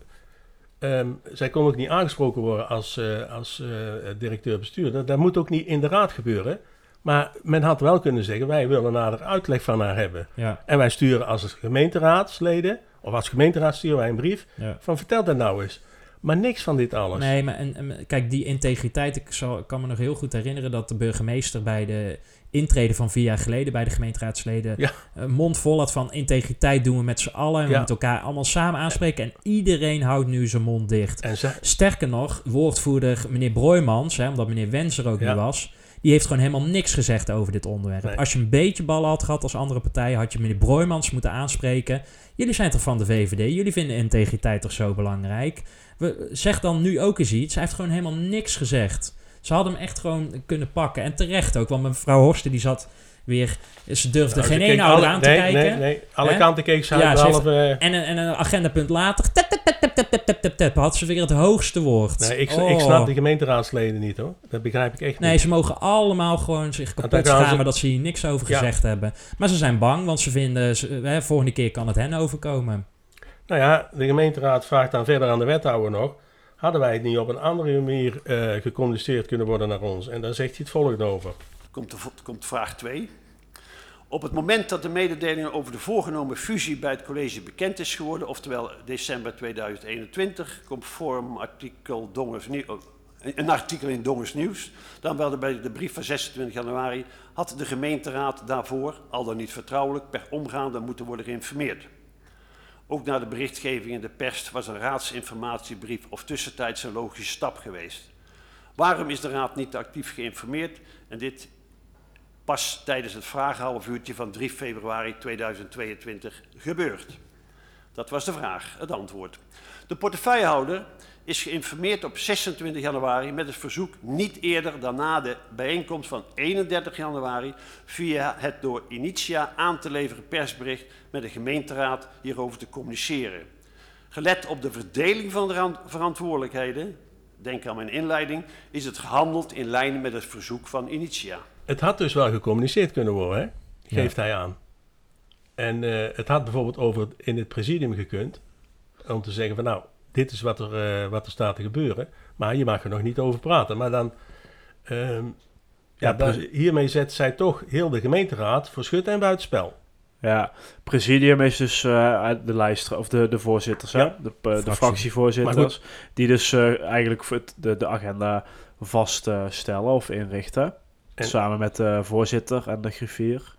Um, zij kon ook niet aangesproken worden als, uh, als uh, directeur-bestuurder. Dat moet ook niet in de raad gebeuren. Maar men had wel kunnen zeggen, wij willen nader uitleg van haar hebben. Ja. En wij sturen als gemeenteraadsleden, of als gemeenteraad sturen wij een brief, ja. van vertel dat nou eens. Maar niks van dit alles. Nee, maar en, en, kijk, die integriteit, ik zal, kan me nog heel goed herinneren dat de burgemeester bij de intreden van vier jaar geleden bij de gemeenteraadsleden ja. een mond vol had van integriteit doen we met z'n allen. En we Ja. moeten elkaar allemaal samen aanspreken. En iedereen houdt nu zijn mond dicht. En Sterker nog, woordvoerder meneer Broijmans, hè, omdat meneer Wens er ook Ja. niet was, die heeft gewoon helemaal niks gezegd over dit onderwerp. Nee. Als je een beetje ballen had gehad als andere partij, had je meneer Broijmans moeten aanspreken. Jullie zijn toch van de VVD? Jullie vinden integriteit toch zo belangrijk? We, zeg dan nu ook eens iets. Hij heeft gewoon helemaal niks gezegd. Ze hadden hem echt gewoon kunnen pakken. En terecht ook, want mevrouw Horsten die zat weer... Ze durfde nou, geen ene oude aan te kijken. Nee, nee. Alle kanten keek ze ja, en, en een agendapunt later... Had ze weer het hoogste woord. Nee, ik, ik, oh. snap de gemeenteraadsleden niet hoor. Dat begrijp ik echt niet. Nee, ze mogen allemaal gewoon zich kapot schamen ze... dat ze hier niks over gezegd hebben. Maar ze zijn bang, want ze vinden... Ze, hè, volgende keer kan het hen overkomen. Nou ja, de gemeenteraad vraagt dan verder aan de wethouder nog hadden wij het niet op een andere manier uh, gecommuniceerd kunnen worden naar ons? En daar zegt hij het volgende over. Komt, komt vraag 2. Op het moment dat de mededeling over de voorgenomen fusie bij het college bekend is geworden, oftewel december 2021, conform artikel oh, een artikel in Dongers Nieuws, dan wel bij de brief van 26 januari, had de gemeenteraad daarvoor, al dan niet vertrouwelijk, per omgaande moeten worden geïnformeerd. Ook na de berichtgeving in de pers was een raadsinformatiebrief of tussentijds een logische stap geweest. Waarom is de raad niet actief geïnformeerd en dit pas tijdens het vragenhalfuurtje van 3 februari 2022 gebeurd? Dat was de vraag, het antwoord. De portefeuillehouder is geïnformeerd op 26 januari met het verzoek niet eerder dan na de bijeenkomst van 31 januari via het door Initia aan te leveren persbericht met de gemeenteraad hierover te communiceren. Gelet op de verdeling van de ran- verantwoordelijkheden, denk aan mijn inleiding, is het gehandeld in lijn met het verzoek van Initia. Het had dus wel gecommuniceerd kunnen worden, hè? geeft hij aan. En eh, het had bijvoorbeeld over in het presidium gekund. Om te zeggen van nou, dit is wat er, eh, wat er staat te gebeuren. Maar je mag er nog niet over praten. Maar dan, ehm, ja, Ja, dan- pre- hiermee zet zij toch heel de gemeenteraad voor schut en buitenspel. Ja, presidium is dus eh, de lijst, of de, de voorzitters, hè? Ja. de, de Fractie. fractievoorzitters, die dus eigenlijk de, de agenda vaststellen of inrichten. En- Samen met de voorzitter en de griffier.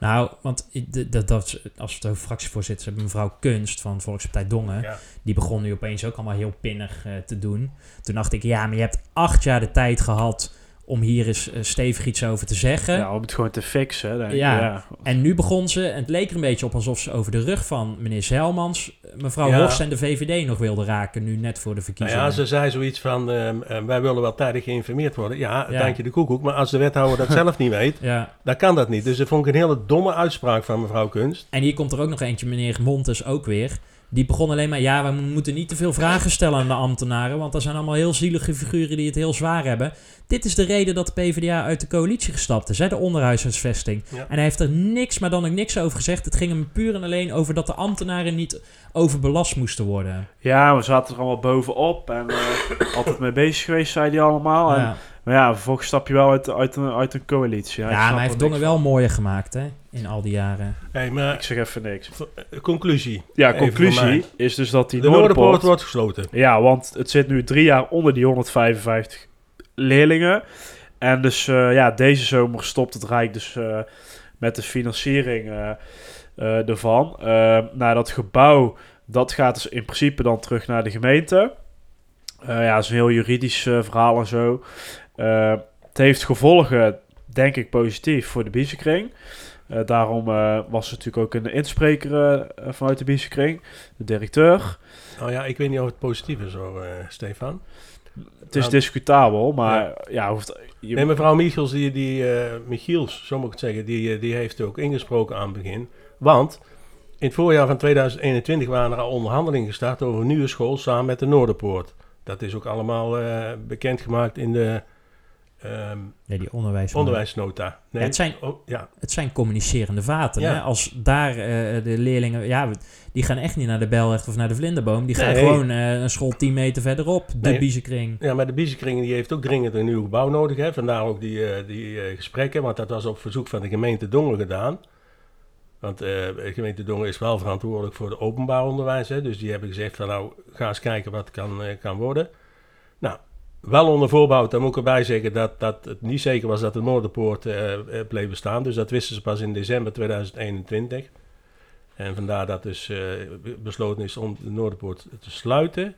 Nou, want dat, dat, als we het over fractievoorzitters hebben, mevrouw Kunst van Volkspartij Dongen, Ja. die begon nu opeens ook allemaal heel pinnig eh, te doen. Toen dacht ik, ja, maar je hebt acht jaar de tijd gehad om hier eens eh, stevig iets over te zeggen. Ja, om het gewoon te fixen. Denk ik. Ja. ja. En nu begon ze, en het leek er een beetje op alsof ze over de rug van meneer Zelmans, eh, mevrouw Ja. Horst en de VVD nog wilde raken, nu net voor de Nou verkiezingen. ja, ze zei zoiets van, ehm, eh, wij willen wel tijdig geïnformeerd worden. Ja, Ja. dank je de koekoek. Maar als de wethouder dat zelf niet weet, ja. dan kan dat niet. Dus dat vond ik een hele domme uitspraak van mevrouw Kunst. En hier komt er ook nog eentje, meneer Montes ook weer. Die begon alleen maar, ja, we moeten niet te veel vragen stellen aan de ambtenaren, want dat zijn allemaal heel zielige figuren die het heel zwaar hebben. Dit is de reden dat de PvdA uit de coalitie gestapt is, hè, de onderhuisvesting. Ja. En hij heeft er niks, maar dan ook niks over gezegd. Het ging hem puur en alleen over dat de ambtenaren niet overbelast moesten worden. Ja, we zaten er allemaal bovenop en eh, altijd mee bezig geweest, zei hij allemaal. En, Ja, Maar ja, vervolgens stap je wel uit, uit, een, uit een coalitie. ja maar hij heeft er Dongen niks wel mooier gemaakt, hè, in al die jaren. Hey, maar Ik zeg even niks. eh, conclusie. Ja, conclusie is dus dat die De Noorderpoort Noorderpoort... wordt gesloten. Ja, want het zit nu drie jaar onder die 155 leerlingen. En dus eh, ja, deze zomer stopt het Rijk dus eh, met de financiering ervan. Eh, nou, dat gebouw, dat gaat dus in principe dan terug naar de gemeente. Eh, ja, dat is een heel juridisch verhaal en zo. Eh, het heeft gevolgen, denk ik, positief voor de biezenkring. Eh, daarom eh, was er natuurlijk ook een inspreker vanuit de biezenkring, de directeur. Nou ja, ik weet niet of het positief is hoor, Stefan. Het is Nou, discutabel, maar ja, hoeft, je, Nee, mevrouw Michels, die, die, Michiels, zo moet ik het zeggen, die, die heeft ook ingesproken aan het begin. Want in het voorjaar van 2021 waren er al onderhandelingen gestart over een nieuwe school samen met de Noorderpoort. Dat is ook allemaal bekendgemaakt in de ehm, Nee, die onderwijs. onderwijsnota. Nee, Ja, het zijn- oh, ja. Het zijn communicerende vaten. Ja. Hè? Als daar eh, de leerlingen... Ja, die gaan echt niet naar de Belrecht of naar de Vlinderboom. Die gaan Nee. gewoon eh, een school 10 meter verderop. De Nee. Biezenkring. ja, maar de Biezenkring die heeft ook dringend een nieuw gebouw nodig. Hè? Vandaar ook die, eh, die gesprekken, want dat was op verzoek van de gemeente Dongen gedaan. Want de gemeente Dongen is wel verantwoordelijk voor het openbaar onderwijs. Hè? Dus die hebben gezegd van nou, ga eens kijken wat kan, kan worden. Nou, wel onder voorbouw, dan moet ik erbij zeggen dat, dat het niet zeker was dat de Noorderpoort eh, eh, bleef bestaan. Dus dat wisten ze pas in december 2021. En vandaar dat dus be- besloten is om de Noorderpoort te sluiten.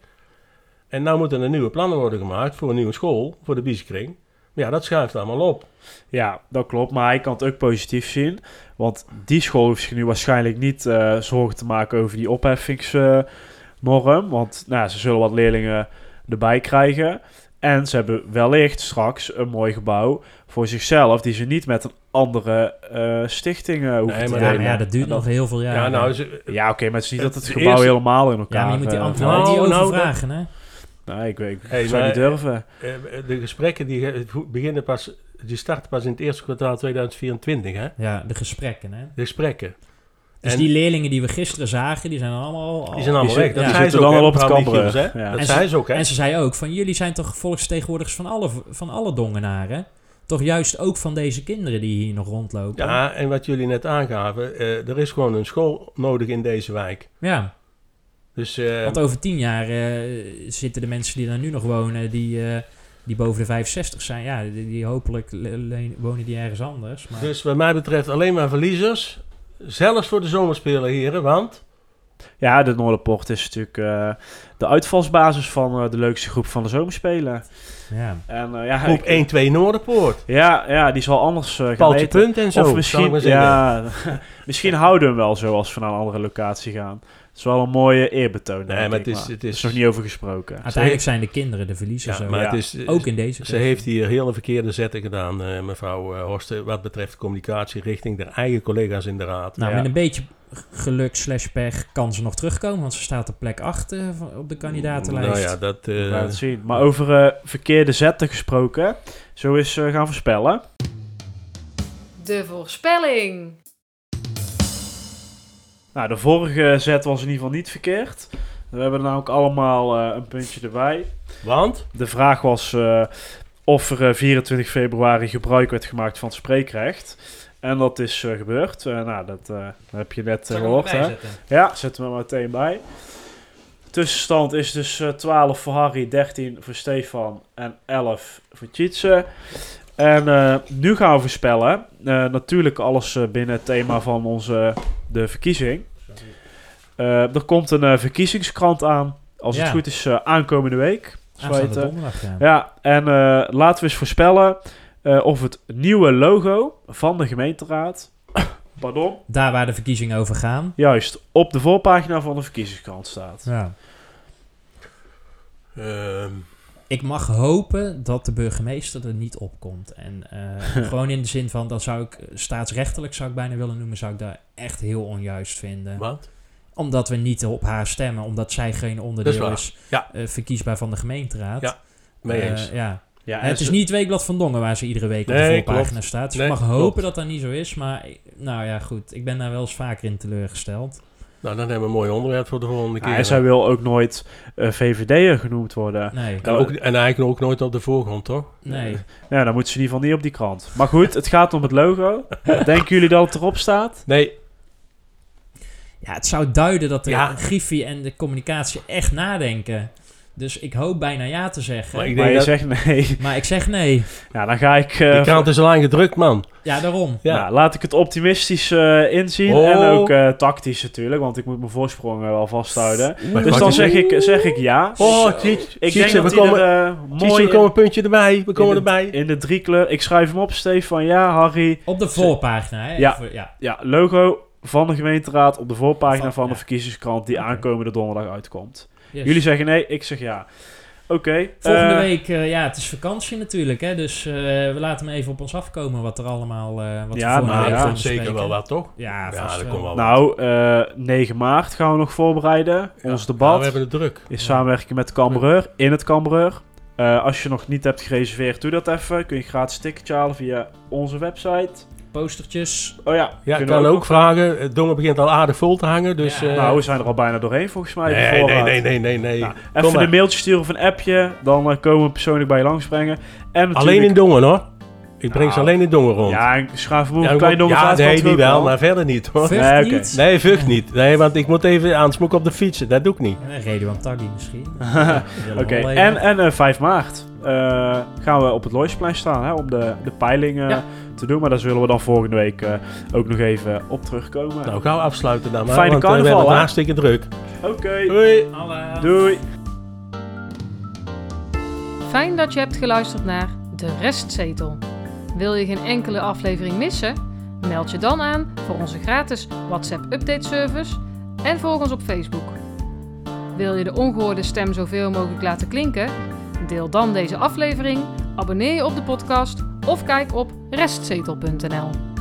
En nou moeten er nieuwe plannen worden gemaakt voor een nieuwe school, voor de Biezenkring. Maar ja, dat schuift allemaal op. ja, dat klopt. Maar hij kan het ook positief zien. Want die school hoeft zich nu waarschijnlijk niet zorgen te maken over die opheffingsnorm. want nou, ze zullen wat leerlingen erbij krijgen. En ze hebben wellicht straks een mooi gebouw voor zichzelf, die ze niet met een andere eh stichting eh, hoeven Nee, te maar Ja, delen. ja, dat duurt nog heel veel Ja, jaren. nou, ze, Ja, oké, maar het is niet dat het gebouw helemaal in elkaar... ja, maar je moet die eh, ambtenaren nou, niet nou, overvragen, hè? Nee, ik, weet, ik Hey, zou maar- niet durven. eh, de gesprekken die beginnen pas, die starten pas in het eerste kwartaal 2024, hè? Ja, de gesprekken, hè? De gesprekken. Dus En- die leerlingen die we gisteren zagen, die zijn allemaal... al- Die zijn allemaal die weg. Dat ja. zei zitten ze ook, dan hè, al op het mevrouw kambrug. Michiels, hè? Ja. Dat En zei ze ook, hè? En ze zei ook van, jullie zijn toch volksvertegenwoordigers van alle, van alle dongenaren? Toch juist ook van deze kinderen die hier nog rondlopen? Ja, en wat jullie net aangaven, eh, er is gewoon een school nodig in deze wijk. Ja, Dus eh, want over tien jaar eh, zitten de mensen die daar nu nog wonen, die, eh, die boven de 65 zijn, ja, die, die hopelijk le- le- wonen die ergens anders. Maar... Dus wat mij betreft alleen maar verliezers. Zelfs voor de zomerspelen, heren, want... Ja, de Noorderpoort is natuurlijk eh, de uitvalsbasis van eh, de leukste groep van de zomerspelen. ja. En eh, ja, Groep ik- 1, 2 Noorderpoort. Ja, ja, die zal anders eh gaan punt en zo, Of misschien, ja, misschien houden we hem wel zo als we naar een andere locatie gaan. Het is wel een mooie eerbetoon. Nee, maar het is- het er is- nog niet over gesproken. Uiteindelijk zijn de kinderen de verliezers. Ja, ook. maar Ja. het is... ook in deze Ze heeft hier hele verkeerde zetten gedaan, eh, mevrouw eh, Horsten, wat betreft communicatie richting de eigen collega's in de raad. Nou, Ja. met een beetje geluk slash pech kan ze nog terugkomen, want ze staat op plek 8 eh, op de kandidatenlijst. Nou ja, dat... eh, het zien. Maar over verkeerde zetten gesproken. Zo is eh, gaan voorspellen. De voorspelling. Nou, de vorige zet was in ieder geval niet verkeerd. We hebben er namelijk allemaal eh, een puntje erbij. want? De vraag was eh, of er eh, 24 februari gebruik werd gemaakt van het spreekrecht. En dat is eh, gebeurd. Eh, nou, dat eh, heb je net eh, gehoord. Hè? zetten? Ja, zetten we meteen bij. Tussenstand is dus eh, 12 voor Harry, 13 voor Stefan en 11 voor Tjitse. En eh, nu gaan we voorspellen. Eh, natuurlijk alles eh, binnen het thema van onze, de verkiezing. Eh, er komt een verkiezingskrant aan. Als het goed is, aankomende week. Donderdag, ja. Ja, en eh, laten we eens voorspellen eh, of het nieuwe logo van de gemeenteraad, pardon, Daar waar de verkiezingen over gaan. juist op de voorpagina van de verkiezingskrant staat. Ja. Ehm, Ik mag hopen dat de burgemeester er niet op komt. En eh, gewoon in de zin van, dat zou ik, staatsrechtelijk zou ik bijna willen noemen, zou ik daar echt heel onjuist vinden. wat? Omdat we niet op haar stemmen, omdat zij geen onderdeel is is, Ja. eh, verkiesbaar van de gemeenteraad. Ja, Mee Eh, ja. Ja, het is niet het weekblad van Dongen waar ze iedere week op de voorpagina klopt. staat. Dus Nee, ik mag hopen dat dat niet zo is. Maar nou ja, goed. Ik ben daar wel eens vaker in teleurgesteld. Nou, dan hebben we een mooi onderwerp voor de volgende Ja, keer. en zij wil ook nooit eh VVD'er genoemd worden. Nee, en, ook, en eigenlijk ook nooit op de voorgrond, toch? nee. Ja, dan moet ze in ieder geval niet op die krant. Maar goed, het gaat om het logo. Denken jullie dat het erop staat? Nee, Ja, het zou duiden dat de Ja. Griffie en de communicatie echt nadenken. Dus ik hoop bijna ja te zeggen. Maar Maar ik Maar je dat zegt nee. ik, zeg nee. Ja, dan ga ik... eh, die krant is al lang gedrukt, man. Ja, daarom. Ja. Ja, laat ik het optimistisch eh, inzien. Oh. En ook eh, tactisch natuurlijk, want ik moet mijn voorsprong wel vasthouden. Maar Dus dan zeg ik, zeg ik ja. Oh, ik denk dat we komen, er mooi we komen een puntje erbij. We komen in de- erbij. in de drie kleur. Ik schrijf hem op, Stefan. Ja, Harry. Op de voorpagina, hè? Ja. Even- ja. Ja, logo van de gemeenteraad op de voorpagina Van- van, de ja. verkiezingskrant die aankomende donderdag uitkomt. Yes. Jullie zeggen nee, ik zeg ja. Oké. Volgende eh, week, eh, ja, het is vakantie natuurlijk, hè? Dus eh, we laten hem even op ons afkomen wat er allemaal... eh wat Ja, we nou, ja, zeker wel wat, toch? Ja, dat komt wel. Nou, eh 9 maart gaan we nog voorbereiden. Ons debat Nou, we hebben het druk. in samenwerking met de Cambreur, in het Cambreur. Eh, als je nog niet hebt gereserveerd, doe dat even. Kun je gratis ticketje halen via onze website. Postertjes. Oh ja, Ja, ik kunnen kan we ook vragen. Het dongen begint al aardig vol te hangen, dus... Ja. eh, Nou, we zijn er al bijna doorheen volgens mij. de nee, nee, voorraad. nee, nee, nee, nee. Nou, even maar. een mailtje sturen of een appje. Dan eh, komen we persoonlijk bij je langsbrengen. En. Alleen in Dongen, hoor. Ik breng ze Nou, alleen in Dongen rond. Ja, Schaafmoer, Ja, een klein moet- donker ja, nee, die wel, maar verder niet, hoor. Nee, oké. niet? Nee, vucht niet. Nee, want ik moet even aan het op de fietsen. Dat doe ik niet. Eh, Redouan Taghi misschien. Oké, en, en eh, 5 maart gaan we op het Loisplein staan hè, om de, de peiling eh, Ja. te doen. Maar daar zullen we dan volgende week eh, ook nog even op terugkomen. Nou, gauw afsluiten dan maar. Fijne want eh, we carnaval, hebben het hè? hartstikke druk. Oké, Doei. doei. Fijn dat je hebt geluisterd naar De Restzetel. Wil je geen enkele aflevering missen? Meld je dan aan voor onze gratis WhatsApp update service en volg ons op Facebook. Wil je de ongehoorde stem zoveel mogelijk laten klinken? Deel dan deze aflevering, abonneer je op de podcast of kijk op restzetel.nl.